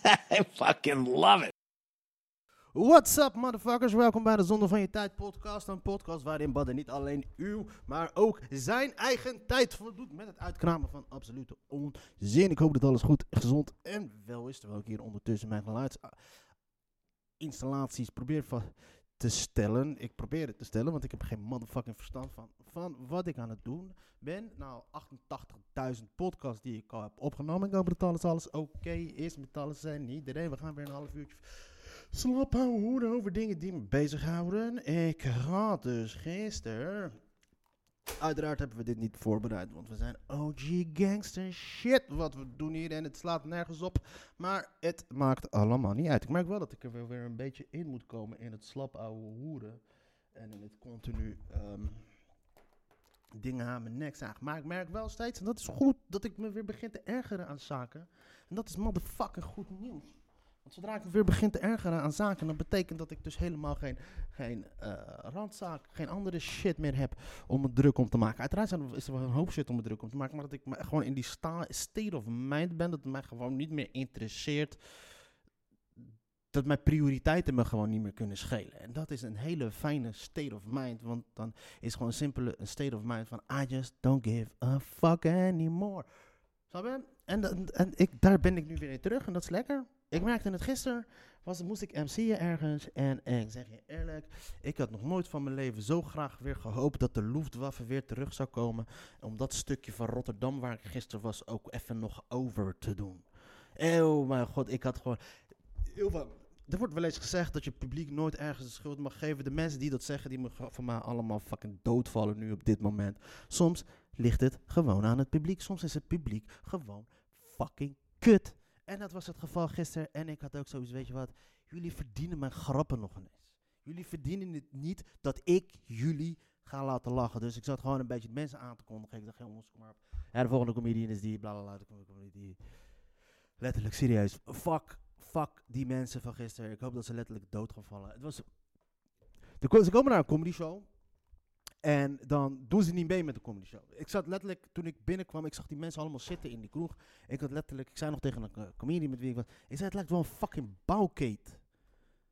I fucking love it. What's up, motherfuckers? Welkom bij de Zonde van Je Tijd podcast. Een podcast waarin Badden niet alleen uw, maar ook zijn eigen tijd voldoet met het uitkramen van absolute onzin. Ik hoop dat alles goed, gezond en wel is. Terwijl ik hier ondertussen mijn geluidsinstallaties probeer va- te stellen. Ik probeer het te stellen, want ik heb geen motherfucking verstand van, van wat ik aan het doen ben. Nou, 88.000 podcasts die ik al heb opgenomen. Ik dat alles, alles oké is met alles en iedereen. We gaan weer een half uurtje slap over dingen die me bezighouden. Ik had dus gisteren. Uiteraard hebben we dit niet voorbereid, want we zijn OG gangster shit wat we doen hier en het slaat nergens op. Maar het maakt allemaal niet uit. Ik merk wel dat ik er weer, een beetje in moet komen in het slap ouwe hoeren. En in het continu ehm, dingen aan mijn nek zagen. Maar ik merk wel steeds, en dat is goed, dat ik me weer begin te ergeren aan zaken. En dat is motherfucking goed nieuws. Want zodra ik weer begin te ergeren aan zaken, dan betekent dat ik dus helemaal geen, geen eh, randzaak, geen andere shit meer heb om me druk om te maken. Uiteraard er- is er wel een hoop shit om me druk om te maken, maar dat ik gewoon in die sta state of mind ben, dat het mij gewoon niet meer interesseert. Dat mijn prioriteiten me gewoon niet meer kunnen schelen. En dat is een hele fijne state of mind, want dan is gewoon simpele een state of mind van I just don't give a fuck anymore. Snap je? En, en, en ik, daar ben ik nu weer in terug en dat is lekker. Ik merkte het gisteren, was, moest ik MC'en ergens. En, en ik zeg je eerlijk, ik had nog nooit van mijn leven zo graag weer gehoopt dat de Luftwaffe weer terug zou komen. Om dat stukje van Rotterdam waar ik gisteren was ook even nog over te doen. Oh mijn god, ik had gewoon heel. Er wordt wel eens gezegd dat je publiek nooit ergens de schuld mag geven. De mensen die dat zeggen, die moeten van mij allemaal fucking doodvallen nu op dit moment. Soms ligt het gewoon aan het publiek. Soms is het publiek gewoon fucking kut. En dat was het geval gisteren. En ik had ook zoiets, weet je wat? Jullie verdienen mijn grappen nog eens. Jullie verdienen het niet dat ik jullie ga laten lachen. Dus ik zat gewoon een beetje de mensen aan te kondigen. Ik dacht, jongens, kom maar de volgende comedian is die, bla bla bla. Die. Letterlijk, serieus. Fuck, fuck die mensen van gisteren. Ik hoop dat ze letterlijk dood gaan vallen. Het was... Ze komen naar een comedy show. En dan doen ze niet mee met de comedy show. Ik zat letterlijk, toen ik binnenkwam, ik zag die mensen allemaal zitten in die kroeg. Ik had letterlijk, ik zei nog tegen een eh, comedian met wie ik was, het lijkt wel een fucking bouwkeet.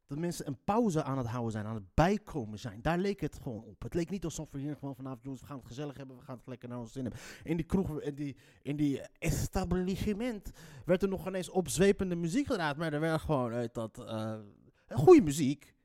Dat mensen een pauze aan het houden zijn, aan het bijkomen zijn. Daar leek het gewoon op. Het leek niet alsof we hier gewoon vanavond, jongens, we gaan het gezellig hebben, we gaan het lekker naar ons zin hebben. In die kroeg, in die, in die establishment, werd er nog ineens opzwepende muziek gedraaid. Maar er werd gewoon, uit dat, eh, goede muziek.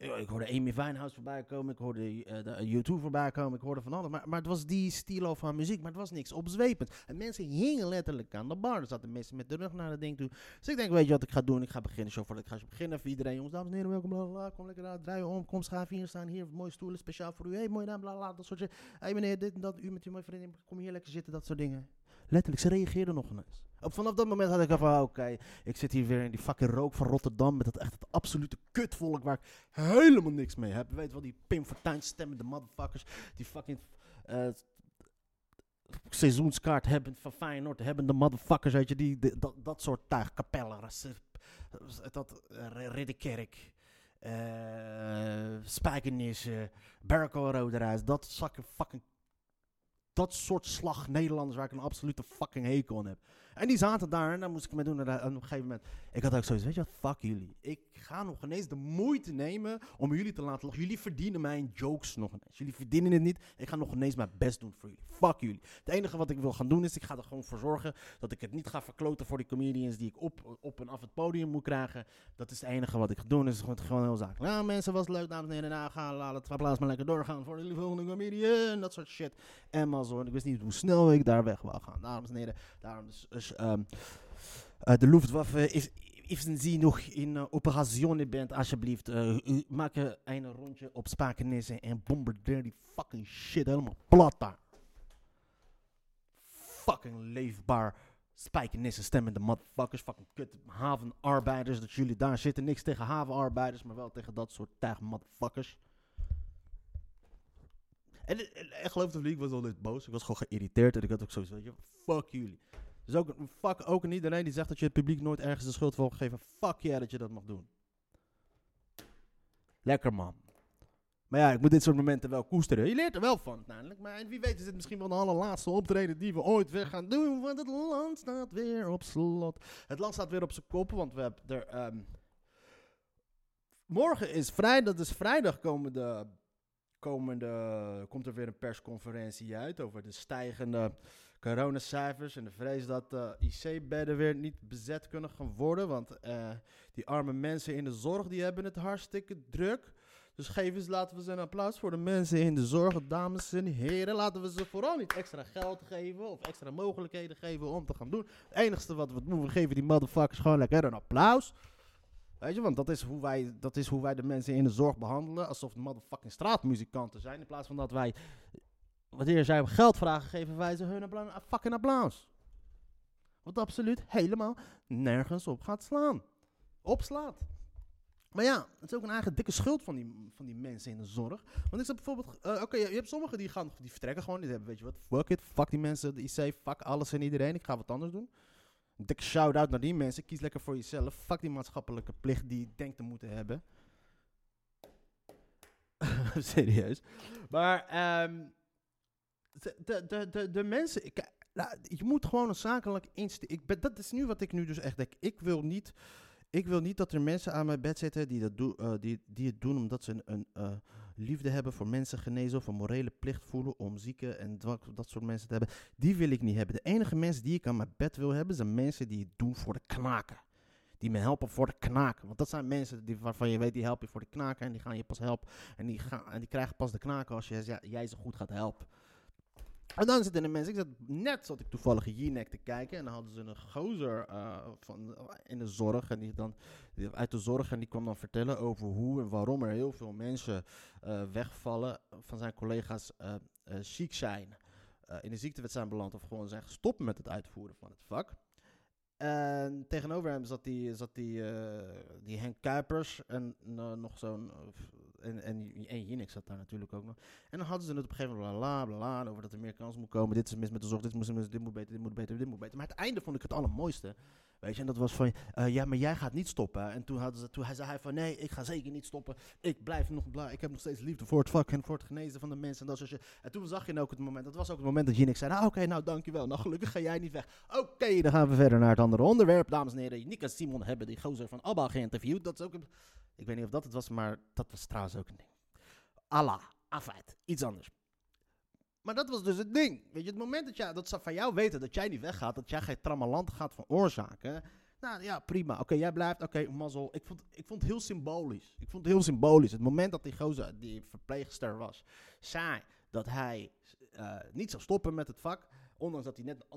Ik hoorde Amy Winehouse voorbij komen, ik hoorde eh, de YouTube voorbij komen, ik hoorde van alles. Maar, maar het was die stilo van muziek, maar het was niks opzwepend. En mensen hingen letterlijk aan de bar. Er zaten mensen met de rug naar het ding toe. Dus ik denk, weet je wat ik ga doen? Ik ga beginnen, voordat ik ga beginnen. Voor iedereen, jongens, dames en heren, welkom, bla, bla. Kom lekker uit, draai om, kom, schaaf hier staan. Hier, mooie stoelen, speciaal voor u. hey, mooi naam, bla, bla, dat soort shit. hey, meneer, dit en dat, u met uw mooie vriendin, kom hier lekker zitten, dat soort dingen. Letterlijk, ze reageerden nog eens. Op, vanaf dat moment had ik van, ah, oké, ik zit hier weer in die fucking rook van Rotterdam met dat echt het absolute kutvolk waar ik helemaal niks mee heb. Weet wel, die Pim Fortuyn stemmende motherfuckers, die fucking eh, seizoenskaart hebben van Feyenoord, hebben de motherfuckers, weet je, die, dat, dat soort tuig, Capelle, Racif, dat uh, Ridderkerk, eh Spijkenis, uh, Berkel Roderijs, dat zakken fucking dat soort slag Nederlanders waar ik een absolute fucking hekel aan heb. En die zaten daar en dan moest ik me doen. En op een gegeven moment, ik had ook zoiets, weet je wat, fuck jullie. Ik ga nog ineens de moeite nemen om jullie te laten lachen. Jullie verdienen mijn jokes nog ineens. Jullie verdienen het niet. Ik ga nog ineens mijn best doen voor jullie. Fuck jullie. Het enige wat ik wil gaan doen is, ik ga er gewoon voor zorgen dat ik het niet ga verkloten voor die comedians die ik op, op en af het podium moet krijgen. Dat is het enige wat ik ga doen. is gewoon, gewoon heel zaak. Nou mensen, was leuk, dames en heren. Nou, ga, laat het plaats maar lekker doorgaan voor de volgende comedian. Dat soort shit. En maar zo. Ik wist niet hoe snel ik daar weg wou gaan. Dames en heren, daarom dus... dus ehm, eh, de Luftwaffe is... Even ze nog in uh, bent, alsjeblieft, uh, maak een, rondje op Spakenissen en bombardeer die fucking shit helemaal plat daar. Fucking leefbaar Spijkenissen stemmende motherfuckers, fucking kut havenarbeiders. Dat jullie daar zitten. Niks tegen havenarbeiders, maar wel tegen dat soort tuig motherfuckers. En, en, en geloof het of niet, ik was altijd boos. Ik was gewoon geïrriteerd en ik had ook zoiets, weet je, fuck jullie. Dus ook, fuck ook aan iedereen die zegt dat je het publiek nooit ergens de schuld wil geven. Fuck jij dat je dat mag doen. Lekker man. Maar ja, ik moet dit soort momenten wel koesteren. Je leert er wel van uiteindelijk. Maar wie weet is het misschien wel de allerlaatste optreden die we ooit weer gaan doen. Want het land staat weer op slot. Het land staat weer op zijn kop, want we hebben er... ehm, morgen is vrijdag, dat is vrijdag komende, komende, komt er weer een persconferentie uit over de stijgende coronacijfers en de vrees dat de IC-bedden weer niet bezet kunnen gaan worden. Want eh, die arme mensen in de zorg, die hebben het hartstikke druk. Dus geef eens, laten we ze een applaus voor de mensen in de zorg, dames en heren. Laten we ze vooral niet extra geld geven of extra mogelijkheden geven om te gaan doen. Het enigste wat we we geven die motherfuckers gewoon lekker een applaus. Weet je, want dat is, hoe wij, dat is hoe wij de mensen in de zorg behandelen. Alsof het motherfucking straatmuzikanten zijn. In plaats van dat wij, wanneer zij geld vragen, geven wij ze hun een fucking applaus. Wat absoluut helemaal nergens op gaat slaan. Opslaat. Maar ja, het is ook een eigen dikke schuld van die, van die mensen in de zorg. Want ik zeg bijvoorbeeld, eh, oké, je hebt sommigen die gaan, die vertrekken gewoon. Die hebben, weet je wat, fuck it, fuck die mensen, de IC, fuck alles en iedereen. Ik ga wat anders doen. Een dikke shout-out naar die mensen. Kies lekker voor jezelf. Fuck die maatschappelijke plicht die je denkt te moeten hebben. Serieus. Maar ehm, de, de, de, de, mensen... Ik, nou, je moet gewoon een zakelijk insteek... Dat is nu wat ik nu dus echt denk. Ik wil niet... Ik wil niet dat er mensen aan mijn bed zitten die, dat doen, eh, die, die het doen omdat ze een, een eh, liefde hebben voor mensen genezen of een morele plicht voelen om zieken en dat, dat soort mensen te hebben. Die wil ik niet hebben. De enige mensen die ik aan mijn bed wil hebben zijn mensen die het doen voor de knaken. Die me helpen voor de knaken. Want dat zijn mensen die, waarvan je weet die helpen je voor de knaken en die gaan je pas helpen. En die, gaan, en die krijgen pas de knaken als je, ja, jij ze goed gaat helpen. En dan zitten er mensen, ik zat net zat ik toevallig Jinek te kijken en dan hadden ze een gozer eh, van, in de zorg en die dan uit de zorg en die kwam dan vertellen over hoe en waarom er heel veel mensen eh, wegvallen van zijn collega's eh eh, ziek zijn, eh, in de ziektewet zijn beland of gewoon zijn gestopt met het uitvoeren van het vak. En tegenover hem zat die, zat die, eh, die Henk Kuipers en eh, nog zo'n. En, en, en Jinek zat daar natuurlijk ook nog. En dan hadden ze het op een gegeven moment bla bla bla bla, over dat er meer kans moet komen. Dit is mis met de zorg, dit moet, dit moet beter, dit moet beter, dit moet beter. Maar het einde vond ik het allermooiste. Weet je, en dat was van, eh, ja, maar jij gaat niet stoppen. En toen, hadden ze, toen hij zei hij van, nee, ik ga zeker niet stoppen. Ik blijf nog blij, ik heb nog steeds liefde voor het vak en voor het genezen van de mensen. En, dat shit. en toen zag je ook het moment, dat was ook het moment dat Jinek zei, nou oké, nou dankjewel. Nou gelukkig ga jij niet weg. Oké, dan gaan we verder naar het andere onderwerp. Dames en heren, Nick en Simon hebben die gozer van ABBA geïnterviewd. Dat is ook een, ik weet niet of dat het was, maar dat was trouwens ook een ding. Allah, afeit, iets anders. Maar dat was dus het ding. Weet je, het moment dat, jij, dat ze van jou weten dat jij niet weggaat, dat jij geen trammeland gaat veroorzaken. Nou ja, prima. Oké, jij blijft. Oké, mazzel. Ik vond, ik vond het heel symbolisch. Ik vond het heel symbolisch. Het moment dat die gozer, die verpleegster was, zei dat hij eh, niet zou stoppen met het vak. Ondanks dat hij net 3,5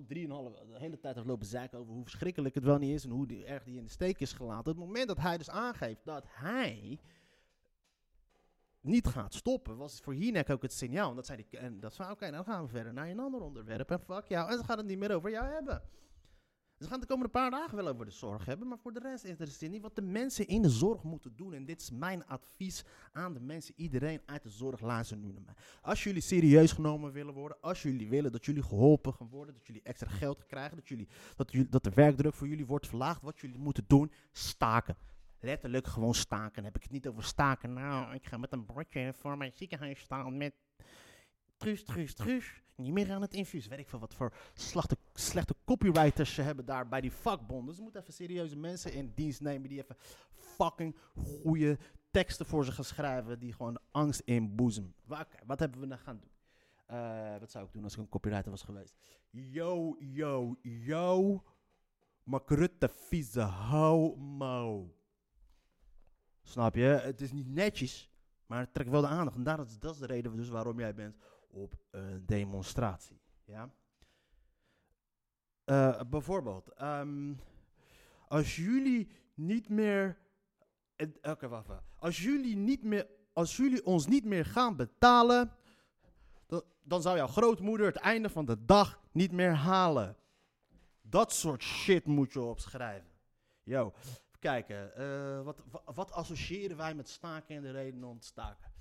de hele tijd heeft lopen zeiken over hoe verschrikkelijk het wel niet is en hoe erg die in de steek is gelaten. Het moment dat hij dus aangeeft dat hij niet gaat stoppen, was voor Jinek ook het signaal. En dat zei die, en dat zei, oké, nou gaan we verder naar een ander onderwerp. En fuck jou. En ze gaan het niet meer over jou hebben. Ze gaan de komende paar dagen wel over de zorg hebben, maar voor de rest interesseert niet wat de mensen in de zorg moeten doen. En dit is mijn advies aan de mensen, iedereen uit de zorg, luister nu naar mij. Als jullie serieus genomen willen worden, als jullie willen dat jullie geholpen gaan worden, dat jullie extra geld krijgen, dat, jullie, dat, jullie, dat de werkdruk voor jullie wordt verlaagd, wat jullie moeten doen, staken. Letterlijk gewoon staken. Dan heb ik het niet over staken. Nou, ik ga met een bordje voor mijn ziekenhuis staan met truus, truus, truus. Niet meer aan het infuus. Weet ik veel wat voor slechte copywriters ze hebben daar bij die vakbonden. Dus ze moeten even serieuze mensen in dienst nemen die even fucking goede teksten voor ze gaan schrijven. Die gewoon angst inboezemen. Wa- Oké, wat hebben we dan gaan doen? Eh, wat zou ik doen als ik een copywriter was geweest? Yo, yo, yo. Makrutte vieze homo. Snap je? Het is niet netjes, maar het trekt wel de aandacht. En dat is, dat is de reden dus waarom jij bent op een demonstratie. Ja? Eh, bijvoorbeeld, ehm, als jullie niet meer. eh, Oké, wacht, wacht. Als jullie, niet meer, als jullie ons niet meer gaan betalen, dan, zou jouw grootmoeder het einde van de dag niet meer halen. Dat soort shit moet je opschrijven. Yo, kijken. eh, wat, wa- wat associëren wij met staken en de redenen om te staken?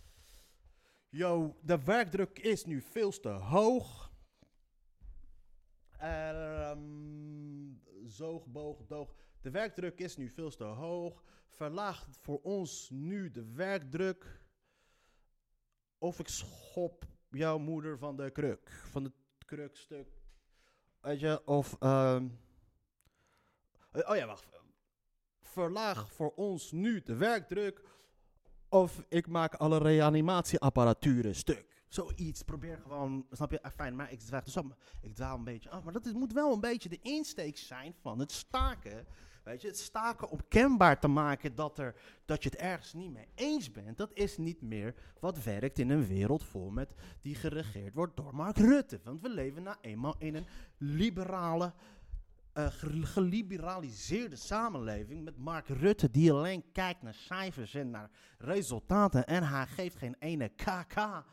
Yo, de werkdruk is nu veel te hoog. Ehm zoog, boog, doog. De werkdruk is nu veel te hoog. Verlaag voor ons nu de werkdruk. Of ik schop jouw moeder van de kruk. Van het krukstuk. Weet je, of... ehm, eh, oh ja, wacht. Verlaag voor ons nu de werkdruk. Of ik maak alle reanimatieapparaturen stuk. Zoiets. Probeer gewoon, snap je? Ah, fijn, maar ik dwaal, dus ik een beetje af. Maar dat moet wel een beetje de insteek zijn van het staken. Weet je, het staken om kenbaar te maken dat, er, dat je het ergens niet mee eens bent. Dat is niet meer wat werkt in een wereld vol met die geregeerd wordt door Mark Rutte. Want we leven nou eenmaal in een liberale, eh, ge- geliberaliseerde samenleving met Mark Rutte die alleen kijkt naar cijfers en naar resultaten en hij geeft geen ene kk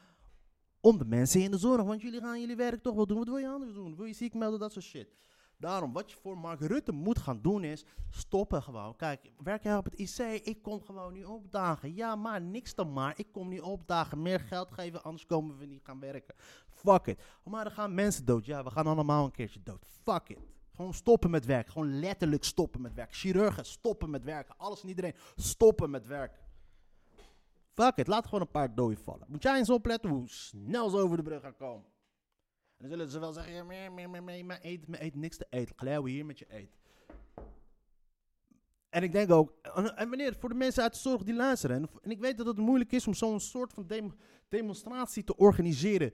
om de mensen in de zorg. Want jullie gaan jullie werk toch wel doen. Wat wil je anders doen? Wil je ziek melden? Dat soort shit. Daarom, wat je voor Mark Rutte moet gaan doen is stoppen gewoon. Kijk, werk jij op het IC? Ik kom gewoon niet opdagen. Ja, maar niks dan maar. Ik kom niet opdagen. Meer geld geven, anders komen we niet gaan werken. Fuck it. Maar er gaan mensen dood. Ja, we gaan allemaal een keertje dood. Fuck it. Gewoon stoppen met werk. Gewoon letterlijk stoppen met werk. Chirurgen stoppen met werken. Alles en iedereen stoppen met werken. Fuck it. Laat gewoon een paar doden vallen. Moet jij eens opletten hoe snel ze over de brug gaan komen. En dan zullen ze wel zeggen, meer, meer, meer, maar eet, maar eet niks te eten. Glijden hier met je eet. En ik denk ook, en en wanneer, voor de mensen uit de zorg die luisteren, en, ik weet dat het moeilijk is om zo'n soort van dem- demonstratie te organiseren,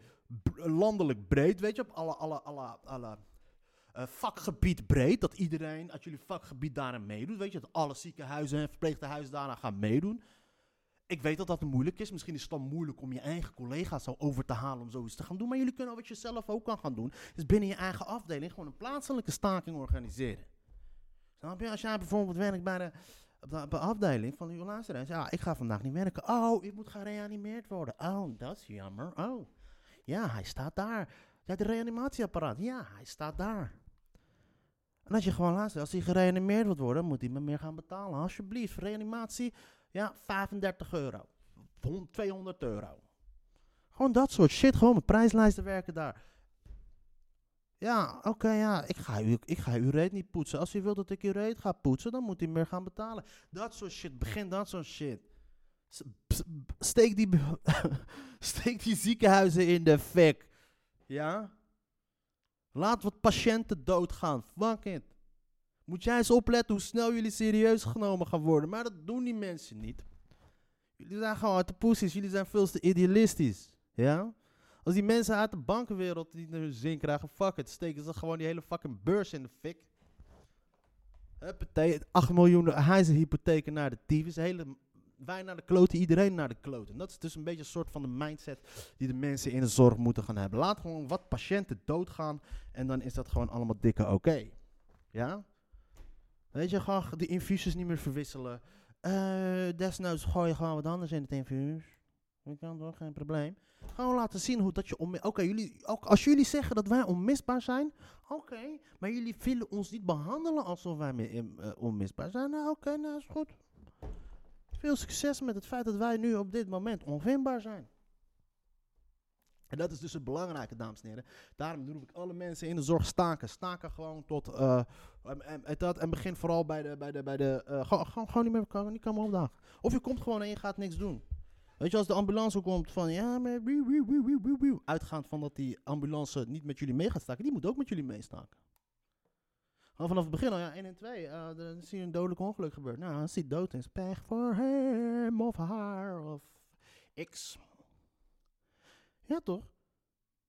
landelijk breed, weet je, op alle, alle, alle, alle eh, vakgebied breed, dat iedereen uit jullie vakgebied daaraan meedoet, weet je, dat alle ziekenhuizen en verpleeghuizen daaraan gaan meedoen. Ik weet dat dat moeilijk is. Misschien is het dan moeilijk om je eigen collega's zo over te halen om zoiets te gaan doen. Maar jullie kunnen wat je zelf ook kan gaan doen. Is binnen je eigen afdeling gewoon een plaatselijke staking organiseren. Snap je? Als jij bijvoorbeeld werkt bij de, op de afdeling van uw luisteraars. Ja, ik ga vandaag niet werken. Oh, ik moet gereanimeerd worden. Oh, dat is jammer. Oh, ja, hij staat daar. Ja, de reanimatieapparaat. Ja, hij staat daar. En als je gewoon luistert, als hij gereanimeerd wordt worden, moet hij me meer gaan betalen. Alsjeblieft, reanimatie. Ja, 35 euro. 100, 200 euro. Gewoon dat soort shit. Gewoon met prijslijsten werken daar. Ja, oké, ja. Ik ga, u, ik ga uw reet niet poetsen. Als u wilt dat ik uw reet ga poetsen, dan moet u meer gaan betalen. Dat soort shit. Begin dat soort shit. Steek die, steek die ziekenhuizen in de fik. Ja? Laat wat patiënten doodgaan. Fuck it. Moet jij eens opletten hoe snel jullie serieus genomen gaan worden. Maar dat doen die mensen niet. Jullie zijn gewoon uit de poesies. Jullie zijn veel te idealistisch. Ja? Als die mensen uit de bankenwereld niet naar hun zin krijgen, fuck it. Steken ze gewoon die hele fucking beurs in de fik. Huppatee, 8 miljoen huizenhypotheken naar de tyfus. Hele, wij naar de kloten, iedereen naar de kloten. Dat is dus een beetje een soort van de mindset die de mensen in de zorg moeten gaan hebben. Laat gewoon wat patiënten doodgaan en dan is dat gewoon allemaal dikke oké. Ja? Weet je, gewoon de infusies niet meer verwisselen. Eh, desnoods gooi je gewoon wat anders in het infuus. Dat kan toch, geen probleem. Gewoon laten zien hoe dat je onmi- Oké, jullie, ook als jullie zeggen dat wij onmisbaar zijn, oké, maar jullie willen ons niet behandelen alsof wij eh, onmisbaar zijn. Nou, oké, nou is goed. Veel succes met het feit dat wij nu op dit moment onvindbaar zijn. En dat is dus het belangrijke, dames en heren. Daarom roep ik alle mensen in de zorg staken. Staken gewoon tot. eh, en, dat, en begin vooral bij de. Bij de, bij de eh, gewoon, gewoon, niet meer komen, niet komen opdagen. Of je komt gewoon en je gaat niks doen. Weet je, als de ambulance komt van. Ja, maar. Uitgaand van dat die ambulance niet met jullie mee gaat staken. Die moet ook met jullie meestaken. Al vanaf het begin al, ja, 1 en 2. eh, dan zie je een dodelijk ongeluk gebeuren. Nou, als hij dood is, pech voor hem of haar of X. Ja, toch?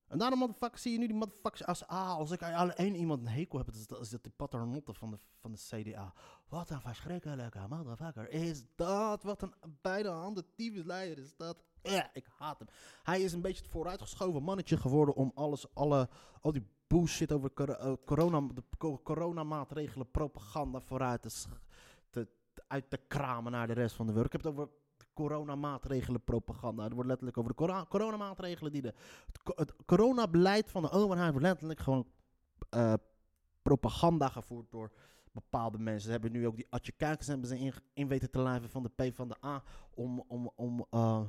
En daarom, motherfuckers, zie je nu die motherfuckers als... Ah, als ik aan één iemand een hekel heb, dan is dat, is dat die paternotte van de, van de CDA. Wat een verschrikkelijke motherfucker is dat. Wat een beide handen tyfusleider is dat. Ja, ik haat hem. Hij is een beetje het vooruitgeschoven mannetje geworden om alles, alle, al die bullshit over eh, corona, de co- coronamaatregelen, propaganda vooruit te, te, uit te kramen naar de rest van de wereld. Ik heb het over coronamaatregelen propaganda. Het wordt letterlijk over de cora- coronamaatregelen die de... Het, co- het coronabeleid van de overheid wordt letterlijk gewoon... eh, propaganda gevoerd door bepaalde mensen. Ze hebben nu ook die Atje Kuikens hebben ze in, in weten te lijven van de P van de A. Om, om, om, eh,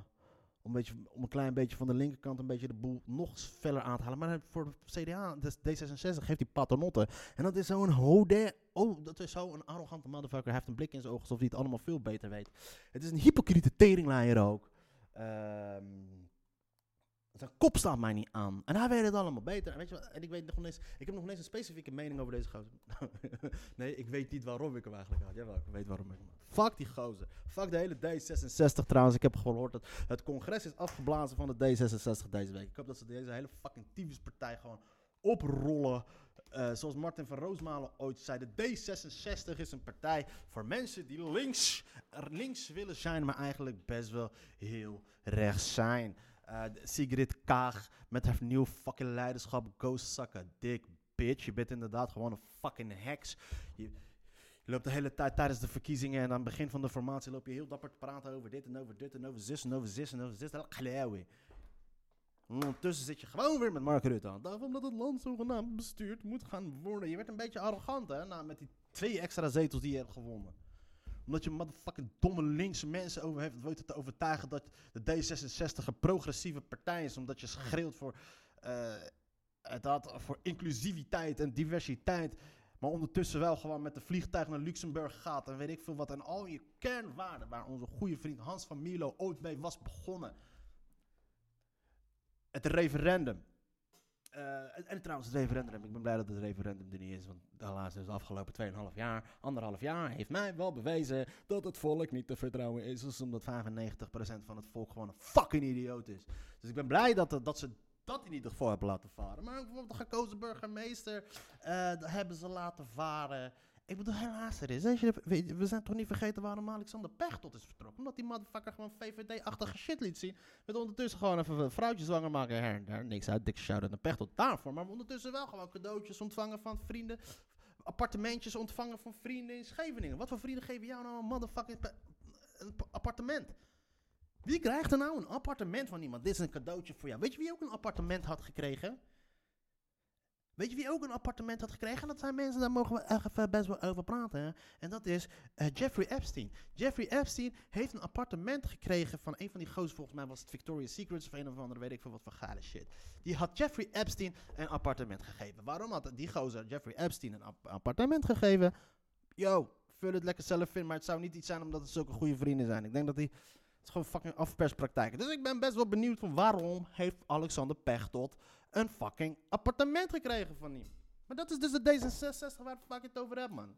om, een beetje, om een klein beetje van de linkerkant een beetje de boel nog feller aan te halen. Maar voor de CDA, dus D66, geeft hij paternotten. En dat is zo'n hode... Oh, dat is zo'n arrogante motherfucker. Hij heeft een blik in zijn ogen alsof hij het allemaal veel beter weet. Het is een hypocriete teringleier ook. Ehm... Zijn kop staat mij niet aan. En hij weet het allemaal beter. En, weet je wat, en ik weet nog eens, ik heb nog niet eens een specifieke mening over deze gozer. nee, ik weet niet waarom ik hem eigenlijk had. Jawel, ik weet waarom ik hem had. Fuck die gozer. Fuck de hele D66 trouwens. Ik heb gehoord dat het congres is afgeblazen van de D66 deze week. Ik hoop dat ze deze hele fucking partij gewoon oprollen. Uh, zoals Martin van Roosmalen ooit zei, de D66 is een partij voor mensen die links, links willen zijn, maar eigenlijk best wel heel rechts zijn. Uh, Sigrid Kaag met haar nieuw fucking leiderschap. Go sucken, dik bitch. Je bent inderdaad gewoon een fucking heks. Je, je loopt de hele tijd tijdens de verkiezingen en aan het begin van de formatie loop je heel dapper te praten over dit en over dit en over zus en over zus en over zus. Ondertussen zit je gewoon weer met Mark Rutte aan. Daarom dat het land zogenaamd bestuurd moet gaan worden. Je werd een beetje arrogant hè, nou, met die twee extra zetels die je hebt gewonnen omdat je motherfucking domme linkse mensen over heeft weten te overtuigen dat de D66 een progressieve partij is. Omdat je schreeuwt voor, uh, dat, voor inclusiviteit en diversiteit. Maar ondertussen wel gewoon met de vliegtuig naar Luxemburg gaat en weet ik veel wat. En al je kernwaarden waar onze goede vriend Hans van Mierlo ooit mee was begonnen. Het referendum. Uh, en, trouwens, het referendum. Ik ben blij dat het referendum er niet is. Want helaas is de afgelopen 2,5 jaar, anderhalf jaar, heeft mij wel bewezen dat het volk niet te vertrouwen is. Dus omdat 95% van het volk gewoon een fucking idioot is. Dus ik ben blij dat, dat ze dat in ieder geval hebben laten varen. Maar bijvoorbeeld de gekozen burgemeester uh, hebben ze laten varen. Ik bedoel, helaas er is. We zijn toch niet vergeten waarom Alexander Pechtold is vertrokken. Omdat die motherfucker gewoon VVD-achtige shit liet zien. Met ondertussen gewoon even een vrouwtje zwanger maken her en daar. Niks uit, dikke shout-out naar Pechtold daarvoor. Maar ondertussen wel gewoon cadeautjes ontvangen van vrienden. Appartementjes ontvangen van vrienden in Scheveningen. Wat voor vrienden geven jou nou een motherfucking een appartement? Wie krijgt er nou een appartement van iemand? Dit is een cadeautje voor jou. Weet je wie ook een appartement had gekregen? Weet je wie ook een appartement had gekregen? Dat zijn mensen, daar mogen we echt best wel over praten. En dat is uh, Jeffrey Epstein. Jeffrey Epstein heeft een appartement gekregen van een van die goos, volgens mij was het Victoria's Secrets of een of andere, weet ik veel wat voor gale shit. Die had Jeffrey Epstein een appartement gegeven. Waarom had die gozer Jeffrey Epstein een appartement gegeven? Yo, vul het lekker zelf in, maar het zou niet iets zijn omdat het zulke goede vrienden zijn. Ik denk dat hij... Gewoon fucking afperspraktijken. Dus ik ben best wel benieuwd van waarom heeft Alexander Pechtold een fucking appartement gekregen van hem. Maar dat is dus de D66 waar ik het over heb, man.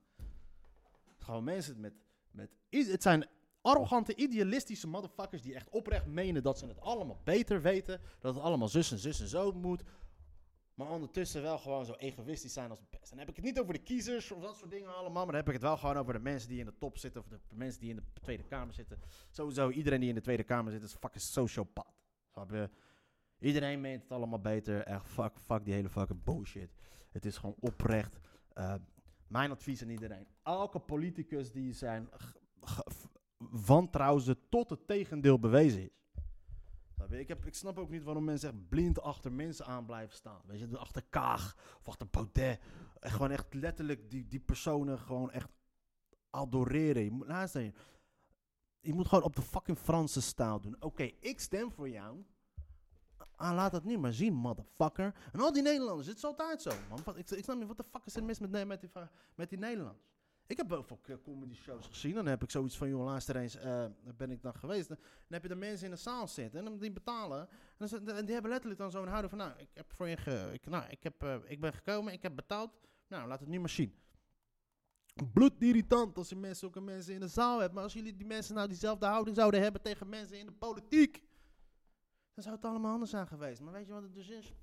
Gewoon mensen met, met... Het zijn arrogante, idealistische motherfuckers die echt oprecht menen dat ze het allemaal beter weten. Dat het allemaal zus en zus en zo moet. Maar ondertussen wel gewoon zo egoïstisch zijn als best. En dan heb ik het niet over de kiezers of dat soort dingen allemaal. Maar dan heb ik het wel gewoon over de mensen die in de top zitten. Of de mensen die in de Tweede Kamer zitten. Sowieso, iedereen die in de Tweede Kamer zit is fucking sociopath. Snap je? Iedereen meent het allemaal beter. Echt, fuck, fuck die hele fucking bullshit. Het is gewoon oprecht. Uh, mijn advies aan iedereen. Elke politicus die zijn wantrouwen tot het tegendeel bewezen is. Ik, heb, ik snap ook niet waarom mensen echt blind achter mensen aan blijven staan. Weet je, achter Kaag of achter Baudet. Gewoon echt letterlijk die, die personen gewoon echt adoreren. Je moet, luister, je moet gewoon op de fucking Franse staal doen. Oké, ik stem voor jou. Ah, laat het niet maar zien, motherfucker. En al die Nederlanders, het is altijd zo, man. Ik, ik snap niet, wat de fuck is er mis met, met, die, met die Nederlanders? Ik heb wel veel comedy shows gezien. Dan heb ik zoiets van, joh, laatst eens uh, ben ik dan geweest. Dan, heb je de mensen in de zaal zitten en die betalen. En, dan, die hebben letterlijk dan zo'n houden van, nou, ik heb voor je, ge, ik, nou, ik, heb, uh, ik ben gekomen, ik heb betaald. Nou, laat het niet maar zien. Bloedirritant als je mensen, ook mensen in de zaal hebt. Maar als jullie die mensen nou diezelfde houding zouden hebben tegen mensen in de politiek dan zou het allemaal anders zijn geweest. Maar weet je wat het dus is?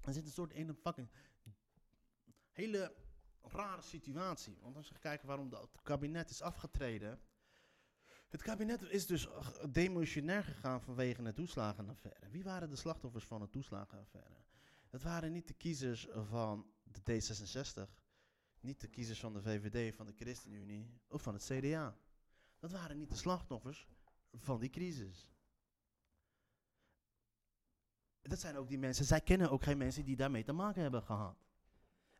Er zit een soort een fucking hele rare situatie. Want als je kijkt waarom het kabinet is afgetreden. Het kabinet is dus demotionair gegaan vanwege de toeslagenaffaire. Wie waren de slachtoffers van de toeslagenaffaire? Dat waren niet de kiezers van de D66, niet de kiezers van de VVD, van de ChristenUnie of van het CDA. Dat waren niet de slachtoffers van die crisis dat zijn ook die mensen, zij kennen ook geen mensen die daarmee te maken hebben gehad.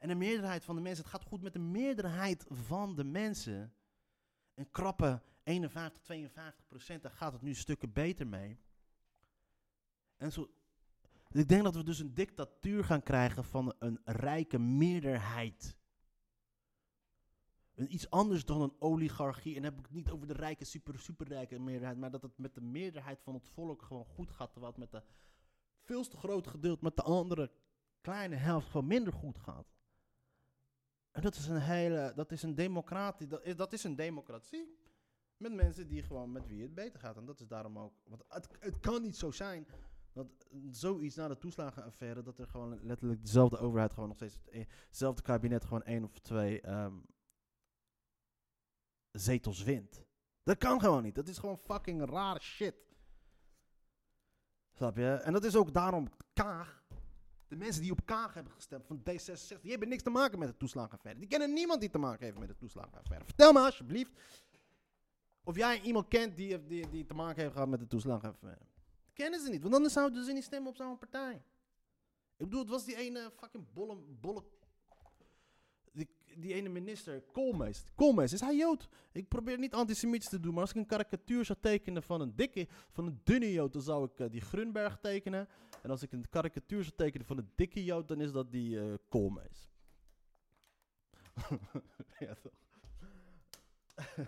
En de meerderheid van de mensen, het gaat goed met de meerderheid van de mensen. Een krappe 51, 52 procent, daar gaat het nu stukken beter mee. En zo, ik denk dat we dus een dictatuur gaan krijgen van een rijke meerderheid. Een iets anders dan een oligarchie. En dan heb ik het niet over de rijke, super, superrijke meerderheid. Maar dat het met de meerderheid van het volk gewoon goed gaat. Terwijl het met de veel te groot gedeelte, met de andere kleine helft gewoon minder goed gaat. En dat is een hele, dat is een democratie, dat is, dat is een democratie. Met mensen die gewoon met wie het beter gaat. En dat is daarom ook, want het, het kan niet zo zijn dat zoiets na de toeslagenaffaire, dat er gewoon letterlijk dezelfde overheid gewoon nog steeds, hetzelfde kabinet gewoon één of twee ehm, zetels wint. Dat kan gewoon niet. Dat is gewoon fucking rare shit. Snap je? En dat is ook daarom Kaag. De mensen die op Kaag hebben gestemd van D66, die hebben niks te maken met de toeslagenaffaire. Die kennen niemand die te maken heeft met de toeslagenaffaire. Vertel me alsjeblieft of jij iemand kent die, die, die te maken heeft gehad met de toeslagenaffaire. Kennen ze niet, want anders zouden ze niet stemmen op zo'n partij. Ik bedoel, het was die ene fucking bolle, bolle die, die ene minister, Koolmees. Koolmees, is hij Jood? Ik probeer niet antisemitisch te doen, maar als ik een karikatuur zou tekenen van een dikke, van een dunne Jood, dan zou ik eh, die Grunberg tekenen. En als ik een karikatuur zou tekenen van een dikke Jood, dan is dat die uh, Koolmees. ja, toch?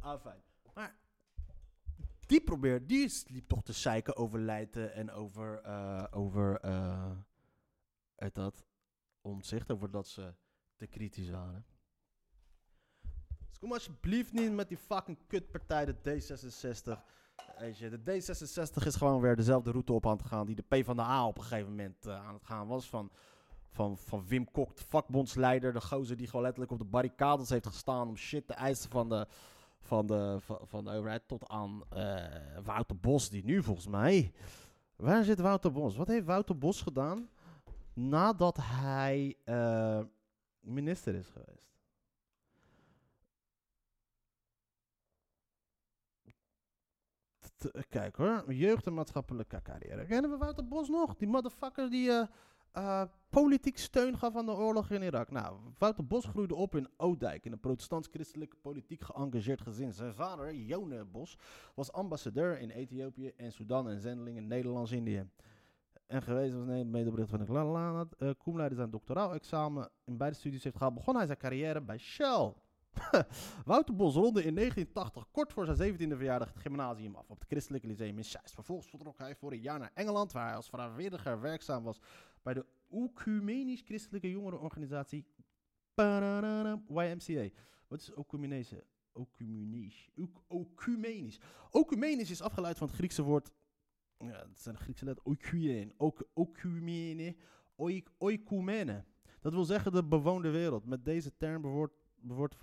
ah, fijn. Maar die probeert, die liep toch te zeiken over Leiden en over, uh, over, uh, uit dat, omzicht, over dat ze te kritisch waren. Dus kom alsjeblieft niet met die fucking kutpartij, de D66. De D66 is gewoon weer dezelfde route op aan het gaan die de PvdA op een gegeven moment uh, aan het gaan was. Van, van, van Wim Kok, de vakbondsleider, de gozer die gewoon letterlijk op de barricades heeft gestaan om shit te eisen van de, van de, van, van de overheid. Tot aan uh, Wouter Bos, die nu volgens mij... Waar zit Wouter Bos? Wat heeft Wouter Bos gedaan? nadat hij uh, minister is geweest. Kijk hoor, jeugd en maatschappelijke carrière. Kennen we Wouter Bos nog? Die motherfucker die uh, uh, politiek steun gaf aan de oorlog in Irak. Nou, Wouter Bos groeide op in Oudijk, in een protestants-christelijke politiek geëngageerd gezin. Zijn vader, Jone Bos, was ambassadeur in Ethiopië en Sudan en zendeling in Nederlands-Indië en geweest was nee, medebericht van ik Lana. Uh, Koem zijn doctoraal examen in beide studies heeft gehad, begon hij zijn carrière bij Shell. Wouter Bos ronde in 1980 kort voor zijn 17e verjaardag het gymnasium af op het Christelijke Lyceum in Zeist. Vervolgens vertrok hij voor een jaar naar Engeland, waar hij als vrijwilliger werkzaam was bij de Ecumenisch-Christelijke Jongerenorganisatie YMCA. Wat is Ecumenisch? Ecumenisch. Ecumenisch. Ecumenisch is afgeleid van het Griekse woord ja, dat zijn Griekse letter, oikuen, oikumene. Dat wil zeggen de bewoonde wereld. Met deze term behoort, behoort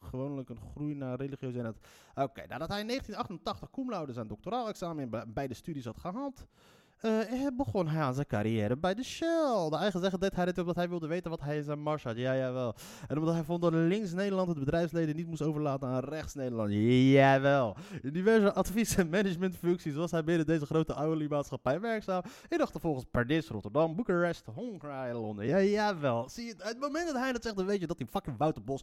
gewoonlijk een groei naar religieuze eenheid. Oké, nadat hij in 1988 cum laude zijn doctoraal-examen in beide studies had gehaald, uh, begon hij aan zijn carrière bij de Shell. De eigen zeggen deed hij dit omdat hij wilde weten wat hij in zijn mars had. Ja, jawel. En omdat hij vond dat links Nederland het bedrijfsleden niet moest overlaten aan rechts Nederland. Jawel. In diverse advies- en managementfuncties was hij binnen deze grote oliemaatschappij werkzaam. In achtervolgens Paris, Rotterdam, Boekarest, Hongarije, Londen. Ja, jawel. Zie je, het moment dat hij dat zegt, dan weet je dat die fucking Wouter Bos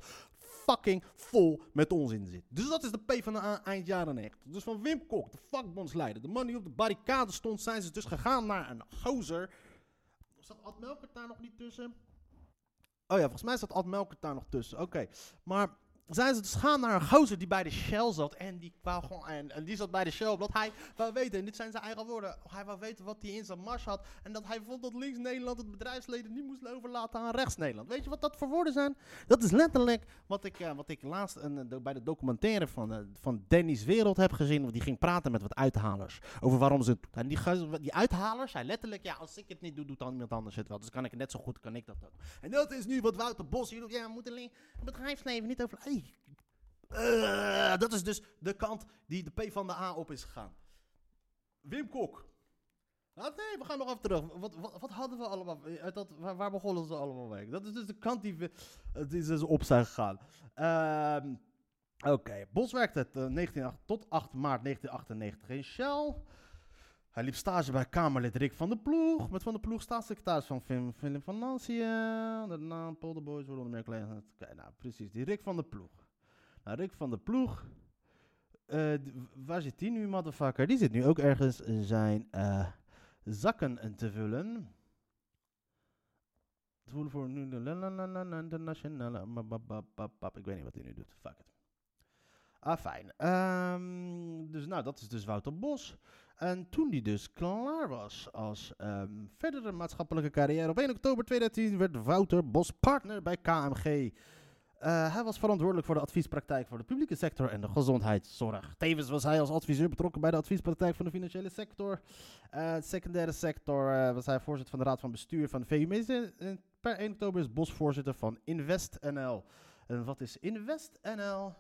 fucking vol met onzin zit. Dus dat is de P van de eind jaren 90. Dus van Wim Kok, de vakbondsleider, de man die op de barricade stond, zijn ze dus gegaan naar een gozer. Zat Ad Melkert daar nog niet tussen? Oh ja, volgens mij zat Ad Melkert daar nog tussen. Oké, maar zijn ze dus gaan naar een gozer die bij de Shell zat. En die, wou gewoon, en, die zat bij de Shell omdat hij wou weten, en dit zijn zijn eigen woorden, hij wou weten wat hij in zijn mars had. En dat hij vond dat links Nederland het bedrijfsleden niet moest overlaten aan rechts Nederland. Weet je wat dat voor woorden zijn? Dat is letterlijk wat ik, uh, wat ik laatst uh, bij de documentaire van, uh, van Dennis Wereld heb gezien. Die ging praten met wat uithalers over waarom ze het doen. En die, die uithalers zei letterlijk, ja als ik het niet doe, doet dan iemand anders het wel. Dus kan ik het net zo goed, kan ik dat ook. En dat is nu wat Wouter Bos hier doet. Ja, we moeten het bedrijfsleven niet over... Uh, dat is dus de kant die de P van de A op is gegaan. Wim Kok. Ah, nee, we gaan nog even terug. Wat, wat, hadden we allemaal? Uit dat, waar, begonnen ze allemaal mee? Dat is dus de kant die, die ze op zijn gegaan. Uh, Oké. Bos werkte het, 19, tot 8 maart 1998 in Shell. Hij liep stage bij Kamerlid Rick van der Ploeg. Met Van der Ploeg staatssecretaris van Phil- Philip van Nancy. De naam Polderboys worden meer. Oké, nou precies. Die Rick van der Ploeg. Nou, Rick van der Ploeg. eh, waar zit die nu, motherfucker? Die zit nu ook ergens zijn eh, zakken te vullen. Te voelen voor nu de internationale. Ik weet niet wat hij nu doet. Fuck it. Ah, fijn. Ehm, dus nou, dat is dus Wouter Bos. En toen hij dus klaar was als ehm, verdere maatschappelijke carrière, op 1 oktober 2010 werd Wouter Bos partner bij KMG. Eh, hij was verantwoordelijk voor de adviespraktijk voor de publieke sector en de gezondheidszorg. Tevens was hij als adviseur betrokken bij de adviespraktijk van de financiële sector. Eh, secundaire sector eh, was hij voorzitter van de raad van bestuur van de VUMC. En per 1 oktober is Bos voorzitter van InvestNL. En wat is InvestNL?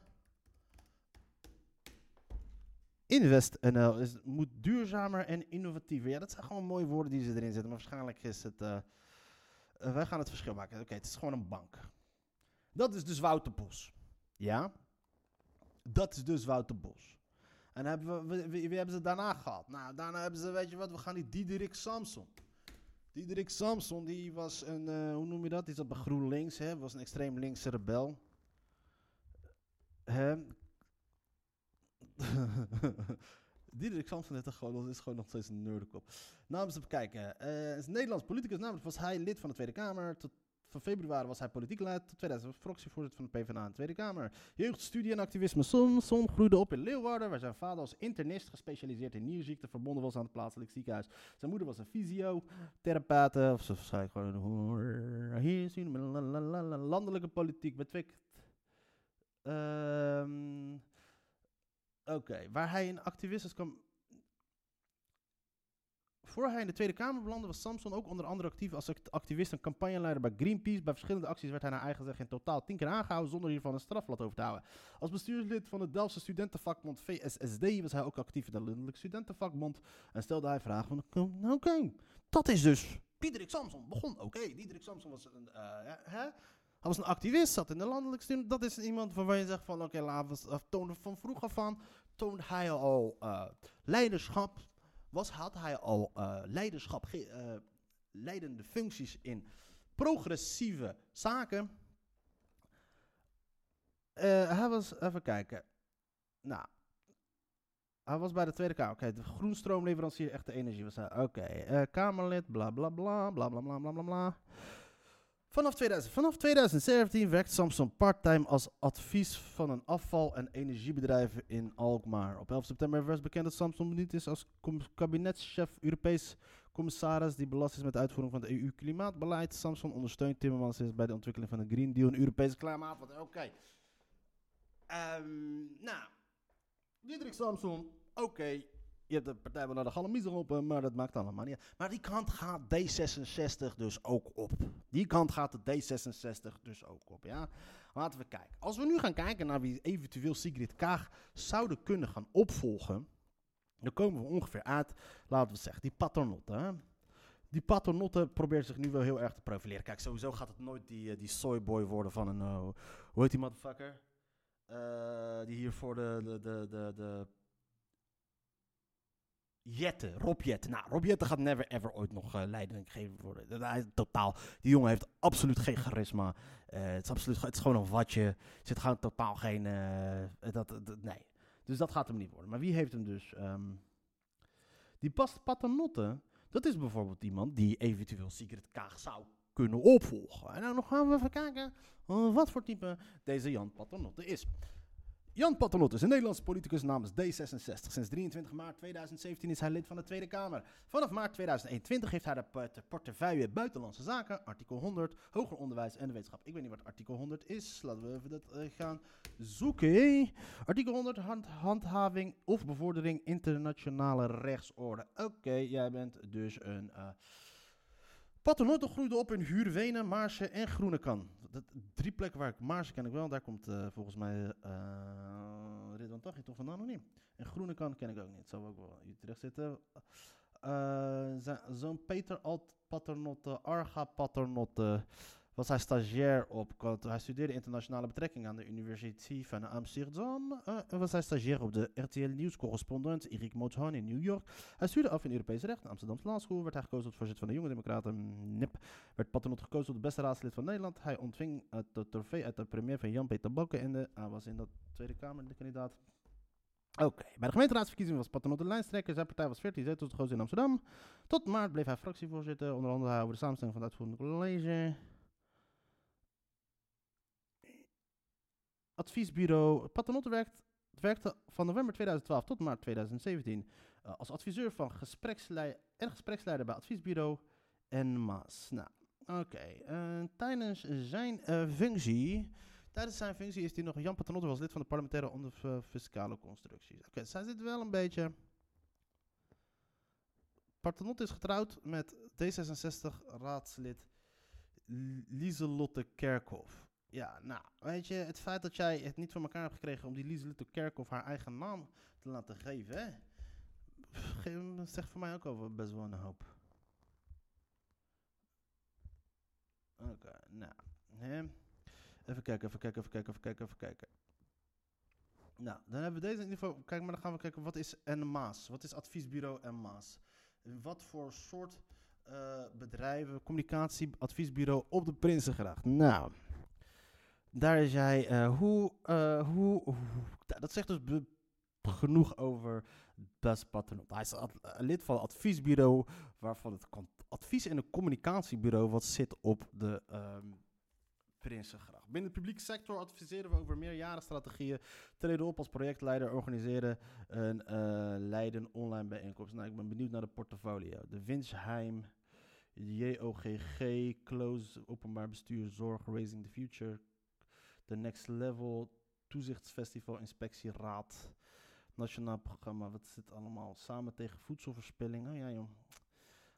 InvestNL is, moet duurzamer en innovatiever. Ja, dat zijn gewoon mooie woorden die ze erin zetten. Maar waarschijnlijk is het... eh, eh, wij gaan het verschil maken. Oké, het is gewoon een bank. Dat is dus Wouter Bos. Ja? Dat is dus Wouter Bos. En hebben we, wie, hebben ze daarna gehad? Nou, daarna hebben ze, weet je wat, we gaan die Diederik Samson. Diederik Samson, die was een, eh, hoe noem je dat? Die zat bij GroenLinks, hè? Was een extreem linkse rebel. Hè? Diederik toch gewoon, is gewoon nog steeds een nerdekop. Nou, eens even kijken. Eh is Nederlands politicus. Namelijk was hij lid van de Tweede Kamer. Tot, van februari was hij politiek leider. Tot 2000 was fractievoorzitter van de PvdA in de Tweede Kamer. Jeugd, studie en activisme. Samson groeide op in Leeuwarden. Waar zijn vader als internist gespecialiseerd in nierziekten verbonden was aan het plaatselijk ziekenhuis. Zijn moeder was een fysiotherapeute. Of ze zei gewoon. Hier zien landelijke politiek betwikt. Ehm Oké, waar hij een activist is kwam. Voor hij in de Tweede Kamer belandde, was Samson ook onder andere actief als act- activist en campagneleider bij Greenpeace. Bij verschillende acties werd hij naar eigen zeggen in totaal tien keer aangehouden zonder hiervan een strafblad over te houden. Als bestuurslid van het Delftse studentenvakbond VSSD was hij ook actief in de Landelijke Studentenvakbond en stelde hij vragen van, oké, oké, dat is dus Diederik Samson. Begon, oké, Diederik Samson was een, eh, hè? Was een activist, zat in de landelijke student. Dat is iemand waarvan je zegt van, oké, laten we van vroeger van, toonde hij al eh, leiderschap, was, had hij al eh, leiderschap, eh, leidende functies in progressieve zaken. Hij was, even kijken. Nou, hij was bij de Tweede Kamer. Oké, de groenstroomleverancier echte energie was hij. Oké, Kamerlid, bla bla bla, bla bla bla bla bla bla. Vanaf, 2000, vanaf 2017 werkt Samson parttime als advies van een afval- en energiebedrijf in Alkmaar. Op 11 september werd bekend dat Samson benieuwd is als kabinetschef Europees commissaris die belast is met de uitvoering van het EU-klimaatbeleid. Samson ondersteunt Timmermans bij de ontwikkeling van de Green Deal en Europese klimaat. Oké. Ehm, nou, Diederik Samson, oké. Je hebt de partij wel naar de galamiezer op, maar dat maakt allemaal niet. Maar die kant gaat D66 dus ook op. Die kant gaat de D66 dus ook op, ja. Laten we kijken. Als we nu gaan kijken naar wie eventueel Sigrid Kaag zouden kunnen gaan opvolgen... dan komen we ongeveer uit, laten we zeggen, die paternotte, hè. Die paternotte probeert zich nu wel heel erg te profileren. Kijk, sowieso gaat het nooit die, eh, die soyboy worden van een... eh, hoe heet die motherfucker? Eh, die hier voor de, de, de, de, de Jette, Rob Jette. Nou, Rob Jette gaat never ever ooit nog eh, leiding geven worden. Hij, totaal. Die jongen heeft absoluut geen charisma. Eh, het, is absoluut, het is gewoon een watje. Zit gewoon totaal geen... eh, dat, nee. Dus dat gaat hem niet worden. Maar wie heeft hem dus... ehm, die past Paternotte, dat is bijvoorbeeld iemand die eventueel Sigrid Kaag zou kunnen opvolgen. En nou, gaan we even kijken wat voor type deze Jan Paternotte is. Jan Paternotte is een Nederlandse politicus namens D66. Sinds 23 maart 2017 is hij lid van de Tweede Kamer. Vanaf maart 2021 heeft hij de port- portefeuille Buitenlandse Zaken, artikel 100, Hoger Onderwijs en de Wetenschap. Ik weet niet wat artikel 100 is. Laten we even dat eh, gaan zoeken. Artikel 100, hand- handhaving of bevordering internationale rechtsorde. Oké, jij bent dus een... eh Paternotte groeide op in Huurwenen, Maarsen en Groenekan. Dat, drie plekken waar ik Maarsen ken ik wel. Daar komt eh, volgens mij eh Ridwan toch vandaan nog niet. En Groenekan ken ik ook niet. Zou ook wel hier terecht zitten. Eh, zijn zoon Peter Alt Paternotte, Arga Paternotte. Was hij stagiair op, hij studeerde internationale betrekkingen aan de Universiteit van Amsterdam. Eh, was hij stagiair op de RTL Nieuws-correspondent Erik Motzhan in New York. Hij stuurde af in Europees recht aan Amsterdamse Laadschool, werd hij gekozen tot voorzitter van de Jonge Democraten, NIP. Werd Paternotte gekozen tot de beste raadslid van Nederland. Hij ontving het de trofee uit de premier van Jan-Peter Balkenende. Hij was in de Tweede Kamer de kandidaat. Oké, bij de gemeenteraadsverkiezingen was Paternotte lijsttrekker. Zijn partij was 14 zetels, de grootste in Amsterdam. Tot maart bleef hij fractievoorzitter. Onder andere over de samenstelling van het uitvoerende college. Adviesbureau Paternotte werkt, werkte van november 2012 tot maart 2017 eh, als adviseur van gespreksleider en gespreksleider bij Adviesbureau en Maas. Nou, oké. eh, tijdens zijn eh, functie... Tijdens zijn functie is hij nog... Jan Paternotte was lid van de parlementaire onder fiscale constructies. Oké, zij zit wel een beetje... Paternotte is getrouwd met D66-raadslid Lieselotte Kerkhoff. Ja, nou, weet je, het feit dat jij het niet voor elkaar hebt gekregen om die Lieselotte Kerkhoff haar eigen naam te laten geven, hè? Dat zegt voor mij ook over best wel een hoop. Oké, nou, hè? Even kijken, even kijken, even kijken, even kijken, even kijken. Nou, dan hebben we deze in ieder geval. Kijk, maar dan gaan we kijken, wat is NMAS? Wat is adviesbureau NMAS? Wat voor soort eh, bedrijven, communicatie, adviesbureau op de Prinsengracht? Nou, daar is hij. eh, hoe, eh, hoe, hoe- dat zegt dus genoeg over Bas. Hij is lid van het adviesbureau, waarvan het advies- en een communicatiebureau wat zit op de ehm Prinsengracht. Binnen de publieke sector adviseren we over meerjarenstrategieën, treden op als projectleider, organiseren en eh, leiden online bijeenkomsten. Nou, ik ben benieuwd naar de portfolio. De Winsheim, JOGG, Close, Openbaar Bestuur, Zorg, Raising the Future, The Next Level, Toezichtsfestival, Inspectieraad, Nationaal Programma, wat dit allemaal? Samen tegen voedselverspilling. Oh ja, joh.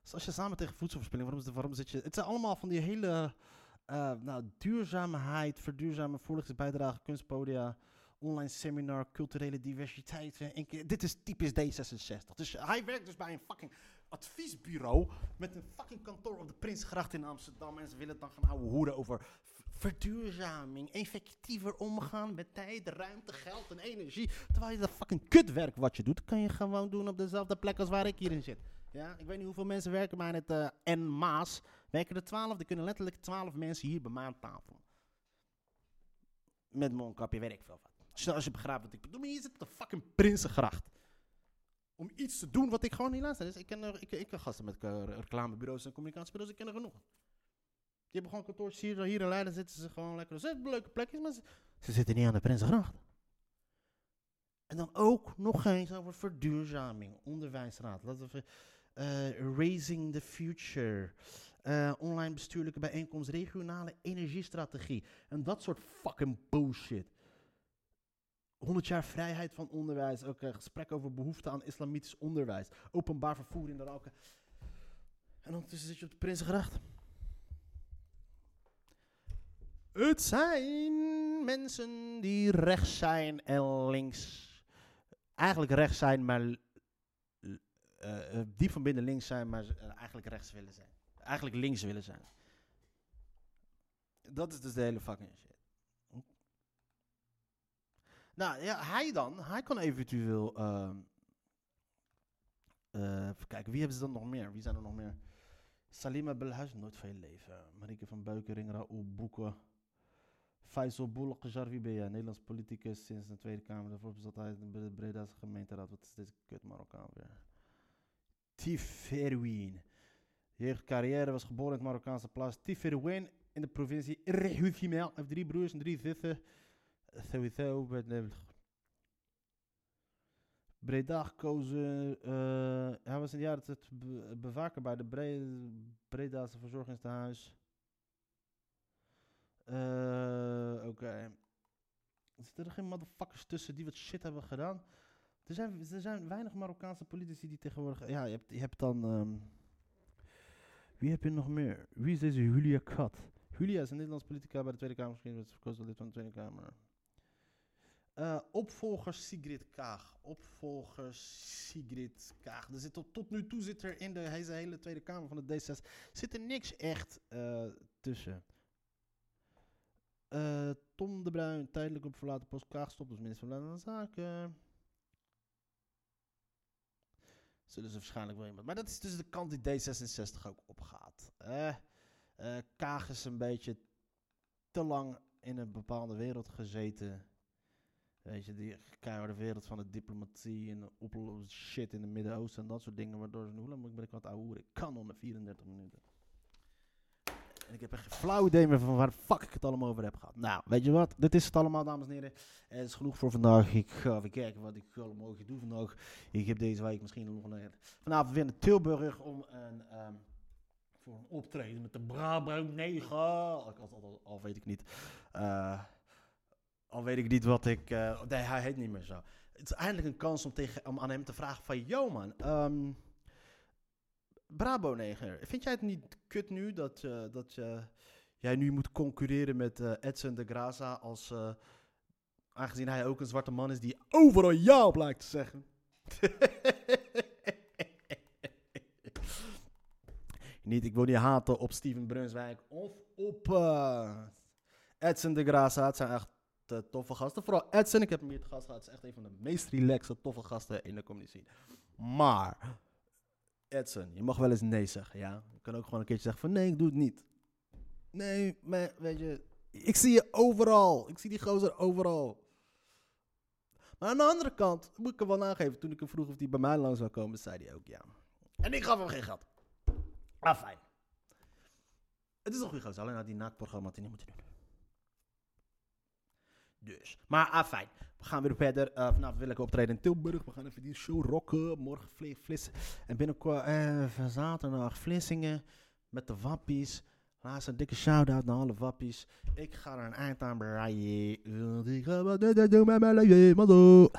Dus als je samen tegen voedselverspilling, waarom, waarom zit je... Het zijn allemaal van die hele... eh, nou, duurzaamheid, verduurzame voorlichtingsbijdrage, kunstpodia, online seminar, culturele diversiteit. dit is typisch D66. Dus hij werkt dus bij een fucking adviesbureau met een fucking kantoor op de Prinsgracht in Amsterdam. En ze willen dan gaan houden hoeren over verduurzaming, effectiever omgaan met tijd, ruimte, geld en energie. Terwijl je dat fucking kutwerk wat je doet, kan je gewoon doen op dezelfde plek als waar ik hierin zit. Ja, ik weet niet hoeveel mensen werken bij het eh N Maas. Werken er twaalf, er kunnen letterlijk twaalf mensen hier bij mij aan tafel. Met mondkapje, weet ik veel wat. Als je, begrijpt wat ik bedoel, maar hier zit de fucking Prinsengracht. Om iets te doen wat ik gewoon niet luister. Dus ik ken, ik, ik ken gasten met eh, reclamebureaus en communicatiebureaus, ik ken er genoeg. Hebben gewoon kantoortjes hier, hier in Leiden zitten ze gewoon lekker. Ze hebben leuke plekjes, maar ze, ze zitten niet aan de Prinsengracht. En dan ook nog eens over verduurzaming, onderwijsraad, laten we, eh, raising the future, eh, online bestuurlijke bijeenkomst, regionale energiestrategie en dat soort fucking bullshit. 100 jaar vrijheid van onderwijs, ook een gesprek over behoefte aan islamitisch onderwijs, openbaar vervoer in de Rauken. En ondertussen zit je op de Prinsengracht. Het zijn mensen die rechts zijn en links. Eigenlijk rechts zijn, maar eh, eh, diep van binnen links zijn, maar eh, eigenlijk rechts willen zijn. Eigenlijk links willen zijn. Dat is dus de hele fucking shit. Nou ja, hij dan, hij kan eventueel. ehm, eh, even kijken, wie hebben ze dan nog meer? Wie zijn er nog meer? Salima Belhuis, nooit je leven. Marieke van Beukering, Raoul Boeken. Faisal Boulak Jarvi Bea, Nederlands politicus sinds de Tweede Kamer. Daarvoor zat hij de Breda's gemeenteraad. Wat is kut Marokkaan weer? Tiferwin. Jeugd carrière was geboren in het Marokkaanse plaats Tiferwin in de provincie Rehufimel. Hij heeft drie broers en drie zussen. Sowieso Breda gekozen. eh, hij was in de jaren het be- bewaker bij de Bre Breda's verzorgingstehuis. Eh, Oké. Zitten er geen motherfuckers tussen die wat shit hebben gedaan? Er zijn, er zijn weinig Marokkaanse politici die tegenwoordig... Ja, je hebt, je hebt dan... ehm, wie heb je nog meer? Wie is deze Julia Kat? Julia is een Nederlands politica bij de Tweede Kamer. Misschien wordt ze verkozen lid van de Tweede Kamer. Eh, opvolger Sigrid Kaag. Opvolger Sigrid Kaag. Er zit tot, tot nu toe zit er in de hele, Tweede Kamer van de D66 zit er niks echt eh, tussen. Eh, Tom de Bruin, tijdelijk op verlaten post Kaag stopt als minister van Buitenlandse Zaken. Zullen ze waarschijnlijk wel iemand. Maar dat is dus de kant die D66 ook opgaat. Eh, Kaag is een beetje te lang in een bepaalde wereld gezeten. Weet je, die keiharde wereld van de diplomatie en de shit in het Midden-Oosten en dat soort dingen. Waardoor ze, hoe lang ben ik wat ouwe? Ik kan onder 34 minuten. En ik heb echt geen flauw idee meer van waar fuck ik het allemaal over heb gehad. Nou, weet je wat? Dit is het allemaal, dames en heren. Het is genoeg voor vandaag. Ik ga even kijken wat ik allemaal ga doen vandaag. Ik heb deze week misschien nog een... Vanavond weer naar Tilburg om een... ehm, voor een optreden met de Brabant 9. Al, al, al weet ik niet. Eh, al weet ik niet wat ik... eh, nee, hij heet niet meer zo. Het is eindelijk een kans om, tegen, om aan hem te vragen van... Yo man, ehm, Brabo 9. Vind jij het niet kut nu dat, eh, dat eh, jij nu moet concurreren met eh, Edson de Graza als... aangezien hij ook een zwarte man is die overal ja op lijkt te zeggen. niet, ik wil niet haten op Steven Brunswijk of op Edson de Graza. Het zijn echt toffe gasten. Vooral Edson, ik heb hem hier te gast gehad. Het is echt een van de meest relaxe, toffe gasten in de comedy. Maar, Edson, je mag wel eens nee zeggen, ja? Je kan ook gewoon een keertje zeggen van nee, ik doe het niet. Nee, maar weet je, ik zie je overal. Ik zie die gozer overal. Maar aan de andere kant, moet ik hem wel nageven, toen ik hem vroeg of hij bij mij langs zou komen, zei hij ook ja. En ik gaf hem geen geld. Ah, fijn. Het is een goede gozer, alleen had die naakprogramma had hij niet moeten doen. Dus, maar ah, fijn. We gaan weer verder. Eh vanavond wil ik optreden in Tilburg. We gaan even die show rocken. Morgen Vle- Vlissen. En binnenkort eh, van zaterdag Vlissingen met de wappies. Laatst een dikke shout-out naar alle wappies. Ik ga er een eind aan breien. Ik ga wat doen met mijn leven.